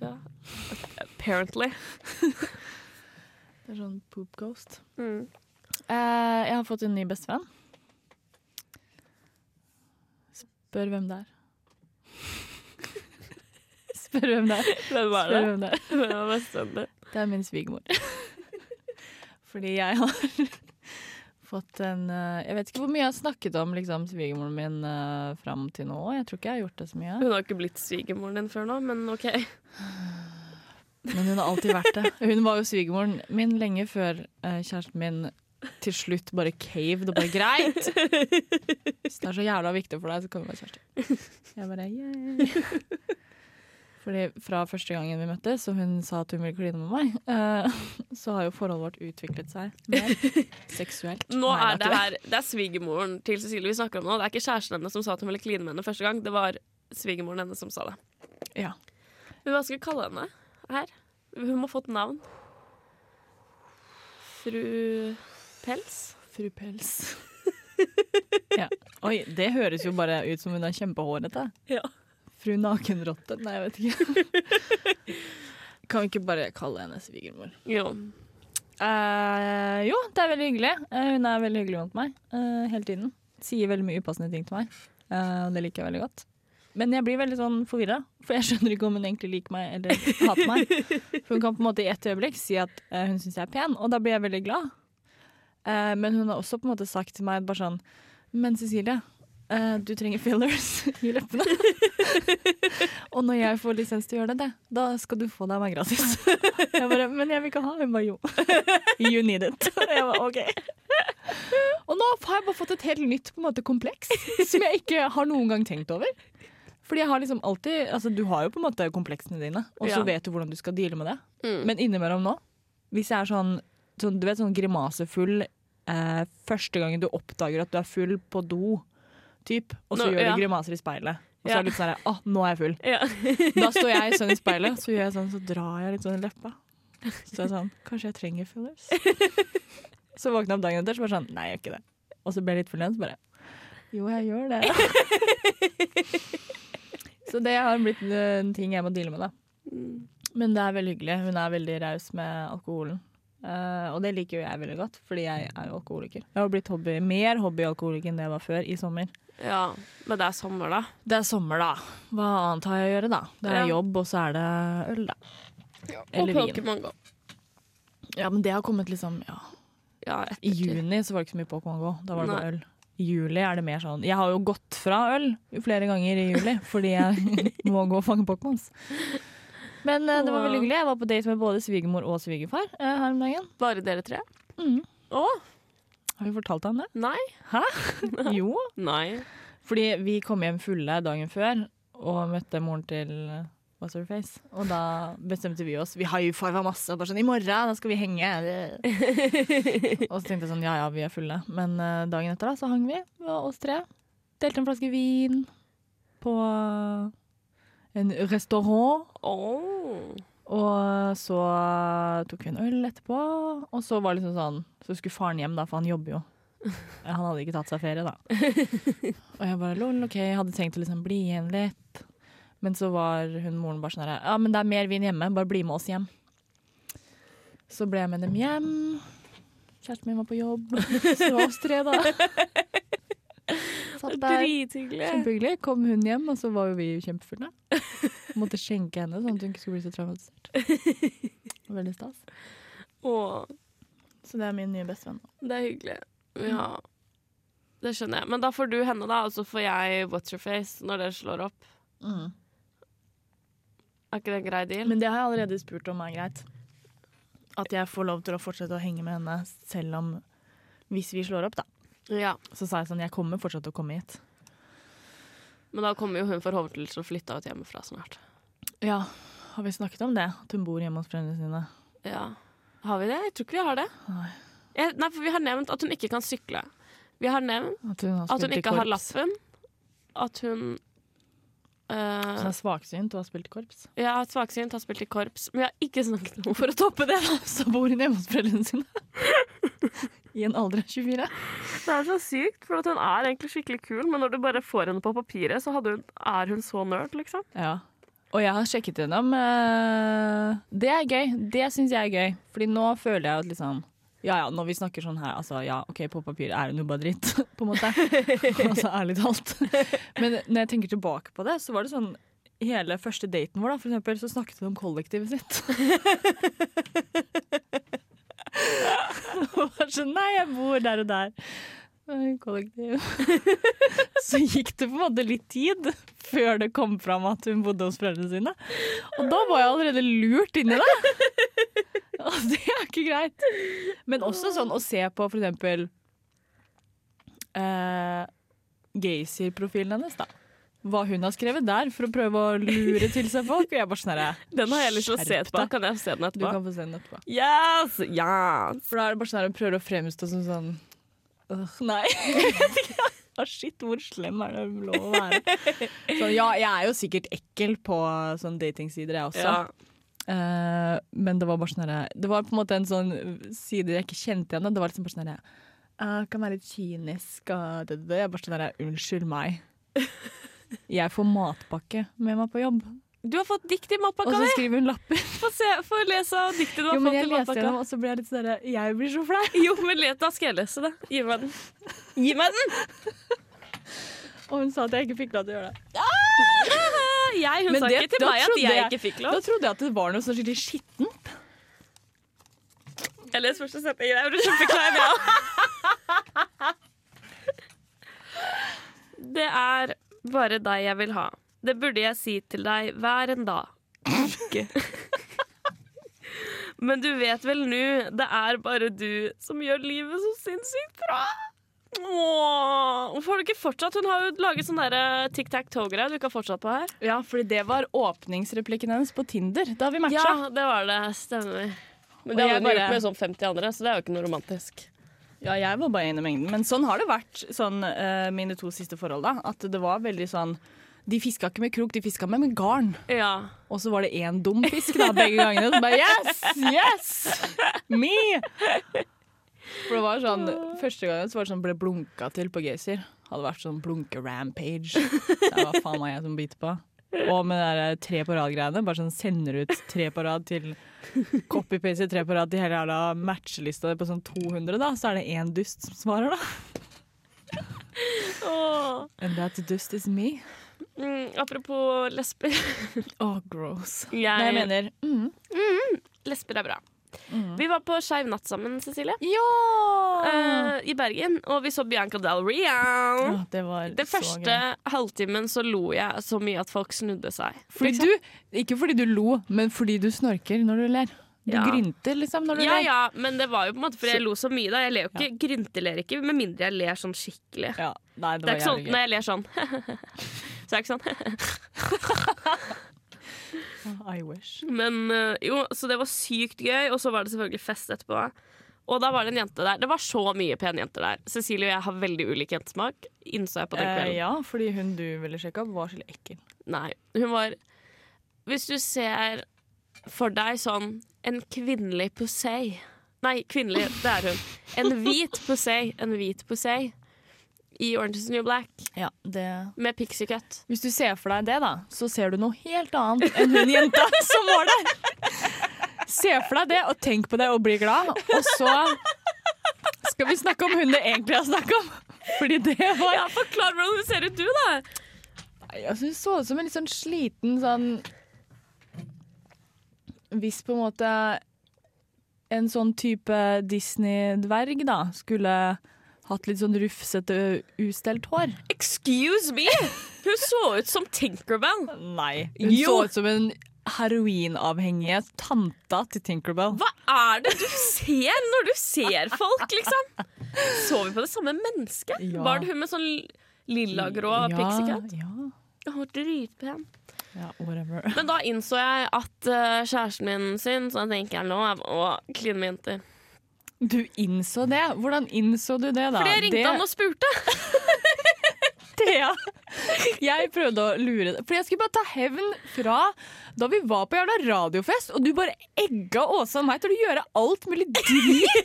Ja. Apparently. <laughs> Det er sånn poop ghost. Mm. Uh, jeg har fått en ny bestevenn. Spør hvem det er. Spør hvem det er. Hvem var det? hvem det <laughs> er. Hvem var bestevennen din? Det er min svigermor. <laughs> Fordi jeg har <laughs> fått en eh, Jeg vet ikke hvor mye jeg har snakket om liksom, svigermoren min uh, fram til nå. Jeg tror ikke jeg har gjort det så mye. Hun har ikke blitt svigermoren din før nå, men OK. <sighs> Men hun har alltid vært det. Hun var jo svigermoren min lenge før uh, kjæresten min til slutt bare caved og bare greit. Hvis det er så jævla viktig for deg, så kan vi være kjærester. Jeg bare yay. Fordi fra første gangen vi møttes, og hun sa at hun ville kline med meg, eh, <laughs> så har jo forholdet vårt utviklet seg mer seksuelt. <laughs> Nå Nei, er det her Det er svigermoren til Cecilie vi snakker om nå. Det er ikke kjæresten hennes som sa at hun ville kline med henne første gang. Det var svigermoren hennes som sa det. Ja. Men hva skal vi kalle henne her? Hun må få et navn. Fru Pels? Fru Pels. <laughs> ja. Oi, det høres jo bare ut som hun er kjempehårete. Ja. Fru Nakenrotte. Nei, jeg vet ikke. <laughs> kan vi ikke bare kalle henne svigermor? Jo. Uh, jo, det er veldig hyggelig. Uh, hun er veldig hyggelig mot meg uh, hele tiden. Sier veldig mye upassende ting til meg, og det liker jeg veldig godt. Men jeg blir veldig sånn forvirra, for jeg skjønner ikke om hun egentlig liker meg eller hater meg. For hun kan på en måte i et øyeblikk si at hun syns jeg er pen, og da blir jeg veldig glad. Men hun har også på en måte sagt til meg bare sånn Men Cecilie, eh, du trenger fillers <laughs> i leppene. <laughs> og når jeg får lisens til å gjøre det, da skal du få deg meg gratis. <laughs> jeg bare Men jeg vil ikke ha. Hun bare jo. You need it. jeg bare OK. Og nå har jeg bare fått et helt nytt måte, kompleks som jeg ikke har noen gang tenkt over. Fordi jeg har liksom alltid Altså, du har jo på en måte kompleksene dine, og så Ja. vet du hvordan du skal deale med det. Mm. Men innimellom nå, hvis jeg er sånn, sånn du vet, sånn grimasefull eh, første gangen du oppdager at du er full på do, typ, og så Nå- gjør ja. du grimaser i speilet, og så er det litt sånn her, ah, nå er jeg full. Ja. <laughs> Da står jeg sånn i speilet, <laughs> så gjør jeg sånn, så drar jeg litt sånn i leppa. Så jeg sånn, kanskje jeg trenger fillers? <laughs> Så våkner jeg opp dagen etter, så bare sånn, nei, jeg gjør ikke det. Og så ble jeg litt igjen, så bare, jo, jeg gjør det. så det har blitt en ting jeg må deale med da. Mm. Men det er veldig hyggelig. Hun er veldig raus med alkoholen. Uh, og det liker jo jeg veldig godt, fordi jeg er jo alkoholiker. Jeg har blitt hobby, mer hobbyalkoholiker enn det jeg var før i sommer. Ja. Men det er sommer, da. Det er sommer, da. Hva annet har jeg å gjøre, da? Det er Ja. jobb, og så er det øl, da. Og Eller vin. Pokémon Go. Ja, men det har kommet liksom ja. Ja, I juni så var det ikke så mye Pokémon Go. Da var det bare øl. I juli er det mer sånn Jeg har jo gått fra øl flere ganger i juli <laughs> fordi jeg må gå og fange Pokémons. Men uh, det var veldig hyggelig. Jeg var på date med både svigermor og svigerfar uh, her om dagen. Bare dere tre? Mm. Å, Har vi fortalt om det? nei. Hæ? <laughs> Jo. Nei. Fordi vi kom hjem fulle dagen før og møtte moren til What's Her Face. Og da bestemte vi oss. Vi high-fiva masse. og Bare sånn, I morgen da skal vi henge. <laughs> og så tenkte jeg sånn, ja ja, vi er fulle. Men eh, dagen etter da, så hang vi, oss tre. Delte en flaske vin på en restaurant. Åh. Og så tok vi en øl etterpå. Og så var det liksom sånn Så skulle faren hjem, da, for han jobber jo. <laughs> Han hadde ikke tatt seg ferie, da. <laughs> Og jeg bare lol, OK, jeg hadde tenkt å liksom bli igjen litt. Men så var hun moren bare sånn her Ja, men det er mer vin hjemme, bare bli med oss hjem. Så ble jeg med dem hjem. Kjæresten min var på jobb. <laughs> Så det var oss tre, da. Satt der. Kjempehyggelig. Kom hun hjem, og så var jo vi kjempefulle. Måtte skjenke henne, sånn at hun ikke skulle bli så traumatisert. <laughs> Veldig stas. Åh, Så det er min nye bestevenn. det er hyggelig. Ja. Det skjønner jeg. Men da får du henne, da, og så får jeg What's Your Face når dere slår opp. Er ikke det en grei deal? Men det har jeg allerede spurt om er greit. At jeg får lov til å fortsette å henge med henne selv om Hvis vi slår opp, da. Ja. Så sa jeg sånn, jeg kommer fortsatt til å komme hit. Men da kommer jo hun forhåpentligvis til å flytte ut hjemmefra snart. Ja, har vi snakket om det? At hun bor hjemme hos foreldrene sine? Ja. Har vi det? Jeg tror ikke vi har det. Nei. Jeg, nei, for vi har nevnt at hun ikke kan sykle. Vi har nevnt At hun, har at hun ikke har lappen. At hun Hun så er svaksynt og har spilt i korps. Ja, svaksynt, har spilt i korps. Men jeg har ikke snakket om for å toppe det. da. Så bor hun hjemme hos foreldrene sine. I en alder av 24. Det er så sykt, for at hun er egentlig skikkelig kul, men når du bare får henne på papiret, så hadde hun, er hun så nerd, liksom. Ja. Og jeg har sjekket gjennom. eh, det er gøy. Det syns jeg er gøy. Fordi nå føler jeg at liksom Ja ja, når vi snakker sånn her, altså ja, OK, på papiret er hun jo bare dritt, <laughs> på en måte. <laughs> altså ærlig talt. Men når jeg tenker tilbake på det, så var det sånn Hele første daten vår, da, for eksempel, så snakket hun om kollektivet sitt. <laughs> Og var sånn Nei, jeg bor der og der. Kollektiv. Så gikk det på en måte litt tid før det kom fram at hun bodde hos foreldrene sine. Og da var jeg allerede lurt inn i det. <laughs> Og det er ikke greit. Men også sånn å se på for eksempel uh, Gaysir-profilen hennes, da. Hva hun har skrevet der for å prøve å lure til seg folk. Og jeg bare sånn <laughs> Den har jeg lyst til å se etterpå. Kan jeg se den Du kan få se den etterpå. Yes! Yes! For da er det bare sånn her, hun prøver å fremstå som sånn uh, Nei. <laughs> Ah, shit, hvor slem er det lov å være? Så, ja, jeg er jo sikkert ekkel på sånn datingsider, jeg også. Ja. Eh, men det var bare sånn Det var på en måte en sånn side jeg ikke kjente igjen. Det var liksom bare sånn uh, Kan være litt kynisk og det, det, det. Jeg bare sånn Unnskyld meg. Jeg får matpakke med meg på jobb. Du har fått dikt i Og så skriver hun lapper. <laughs> Få se, få lese av diktet du har Jo, men fått i matpakka. gjennom, og så ble jeg litt sånn Jeg blir så flau. <laughs> Jo, men let, da skal jeg lese det. Gi meg den. Gi meg den! <laughs> Og hun sa at jeg ikke fikk lov til å gjøre det. Jeg, hun Men sa det- ikke til meg at jeg jeg- ikke fikk lov. Da trodde jeg at det var noe sånn skikkelig skittent. Jeg leser første setning. Jeg ble kjempeklein, ja. Det er bare deg jeg vil ha. Det burde jeg si til deg hver en dag. Ikke. Men du vet vel nå, det er bare du som gjør livet så sinnssykt bra. Åh, Hvorfor har du ikke fortsatt? Hun har jo laget sånn der tic-tac-toe-greie du ikke har fortsatt på her. Ja, fordi det var åpningsreplikken hennes på Tinder. Da vi matcha. Ja, det var det. Stemmer. Men det har hun bare- gjort med sånn 50 andre, så det er jo ikke noe romantisk. Ja, jeg var bare en i mengden. Men sånn har det vært sånn, eh, mine to siste forhold. da. At det var veldig sånn De fiska ikke med krok, de fiska med, med garn. Ja. Og så var det én dum fisk da, begge gangene. Så bare yes! Yes! Me! For det var sånn Første gangen så var det sånn ble blunka til på Gaysir. Hadde vært sånn blunke-rampage. Det var faen meg jeg som biter på. Og med det der tre på rad-greiene. Bare sånn sender ut tre på rad til Copy-paste tre på rad til hele jævla matchelista på sånn 200, da. Så er det én dust som svarer, da. Oh. And that dust is me. Mm, apropos lesber. Oh, gross. Jeg, Nei, jeg mener mm. lesber er bra. Mm. Vi var på Skeiv natt sammen, Cecilie. Ja! Uh, I Bergen. Og vi så Bianca Del Rio. Oh, det var Den første gøy. halvtimen så lo jeg så mye at folk snudde seg. Fordi du, ikke fordi du lo, men fordi du snorker når du ler. Du Ja. grynter liksom når du Ja ler. ja, men det var jo på en måte fordi jeg lo så mye da. Jeg ler jo ikke, grynteler ikke med mindre jeg ler sånn skikkelig. Ja, nei, det, Det er ikke sånn når jeg ler sånn <laughs> Så er det ikke sånn. <laughs> <laughs> I wish. Men eh, jo, så det var sykt gøy, og så var det selvfølgelig fest etterpå. Og da var det en jente der. Det var så mye pene jenter der. Cecilie og jeg har veldig ulik jentesmak, innså jeg på den Eh, ja, fordi hun du ville sjekke opp, var skikkelig ekkel. Nei, hun var Hvis du ser for deg sånn en kvinnelig Posey Nei, kvinnelig, det er hun. En hvit Posey. En hvit Posey i Orange is the New Black Ja, det med pixie cut. Hvis du ser for deg det, da, så ser du noe helt annet enn hun jenta <laughs> som var der. Se for deg det, og tenk på det og bli glad. Og så skal vi snakke om hun det egentlig har snakket om. Fordi det var Ja, Forklar hvordan hun ser ut, du, da. Jeg altså, Hun så ut som en litt sånn sliten sånn Hvis på en måte en sånn type Disney-dverg da skulle hatt litt sånn rufsete, ustelt hår. Excuse me! Hun så ut som Tinkerbell. Nei. Hun Jo. så ut som en heroinavhengige tanta til Tinkerbell. Hva er det du ser når du ser folk, liksom? Så vi på det samme mennesket? Ja. Var det hun med sånn lilla-grå pixie cut? Ja, Hun var dritpen. ja, whatever. Men da innså jeg at eh, kjæresten min sin, så jeg tenker er å kline med jenter. Du innså det? Hvordan innså du det, da? Fordi jeg ringte det, han og spurte. <laughs> Thea, jeg prøvde å lure deg. For jeg skulle bare ta hevn fra da vi var på jævla radiofest, og du bare egga Åse og meg til å gjøre alt mulig dritt. <laughs>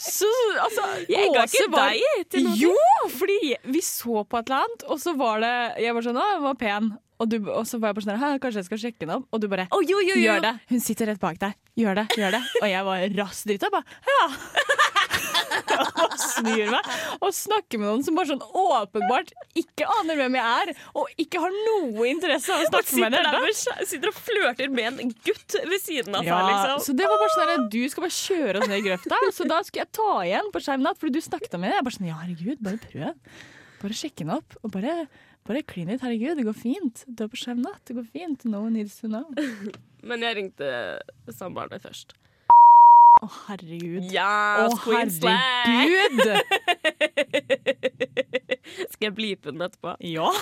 Så altså Jeg egga ikke deg til noe. Jo, fordi vi så på et eller annet, og så var det Jeg var sånn Å, hun var pen. Og, du, og så var jeg bare sånn her, Kanskje jeg skal sjekke henne opp? Og du bare oh, jo, jo, jo. Gjør det. Hun sitter rett bak deg. Gjør det, gjør det. Og jeg var rass drita. Bare ja. <laughs> og snur meg og snakker med noen som bare sånn åpenbart ikke aner hvem jeg er, og ikke har noe interesse av å snakke med med, sitter og flørter med en gutt ved siden av. Ja, liksom. så det var bare sånn der, Du skal bare kjøre oss ned i grøfta, så da skulle jeg ta igjen på skjermen, fordi du snakket med henne. Jeg bare sånn, ja herregud, bare prøv. Bare sjekk henne opp, og bare, bare klin litt. Herregud, det går fint. Du er på skjev natt, det går fint. No one needs to know. <laughs> Men jeg ringte samboeren min først. Å, herregud. Ja, Å, oh, herregud! <laughs> Skal jeg blipe den etterpå? Ja. <laughs>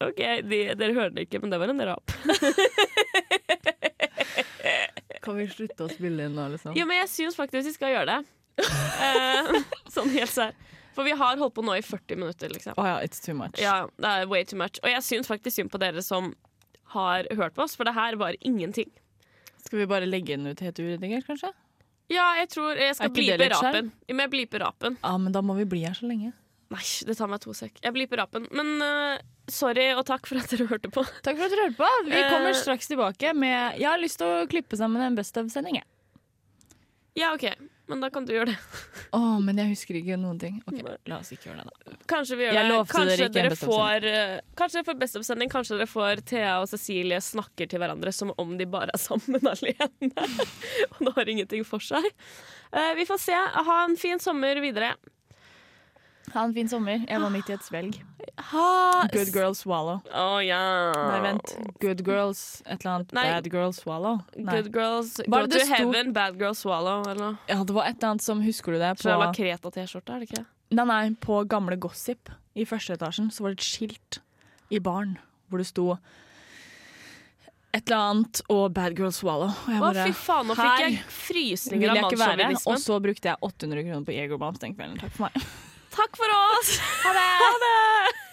Ok, de, Dere hører det ikke, men det var en rap. Kan vi slutte å spille inn nå, liksom? Ja, men jeg syns faktisk vi skal gjøre det. Eh, sånn helt sær. For vi har holdt på nå i 40 minutter, liksom. Oh, yeah, it's too much. Ja, det er way too much. Og jeg syns faktisk synd på dere som har hørt på oss, for det her var ingenting. Skal vi bare legge den ut helt uredigert, kanskje? Ja, jeg tror jeg skal blipe rapen. Men jeg bliper rapen. Ja, men da må vi bli her så lenge. Nei, det tar meg to sek. Jeg bliper rapen. Men uh, sorry og takk for at dere hørte på. Takk for at dere hørte på. Vi Eh. kommer straks tilbake med Jeg har lyst til å klippe sammen en Best of-sending. jeg. Ja, OK, men da kan du gjøre det. <laughs> Å, men jeg husker ikke noen ting. Ok, La oss ikke gjøre det, da. Kanskje vi gjør Jeg det. Kanskje dere får eh, Kanskje dere får Best of-sending. Kanskje dere får Thea og Cecilie snakker til hverandre som om de bare er <laughs> sammen alene. og det har ingenting for seg. Uh, vi får se. Ha en fin sommer videre. Ha en fin sommer. Jeg var midt i et svelg. Ha Good girl swallow. Oh, yeah. Nei, vent. Good girls et eller annet. Nei. Bad girl swallow. Nei. Good girls go to sto? heaven, bad girl swallow, eller noe. Ja, det var et eller annet som Husker du det? Jævla var Kreta-T-skjorte, er det ikke? nei, nei, på gamle Gossip i første etasjen så var det et skilt i baren hvor det sto et eller annet og Bad Girl Swallow. Og jeg Å, fy faen, nå fikk jeg frysninger av jeg. Og så brukte jeg 800 kroner på Jegerbombs den kvelden. Takk for meg. Takk for oss! Ha det!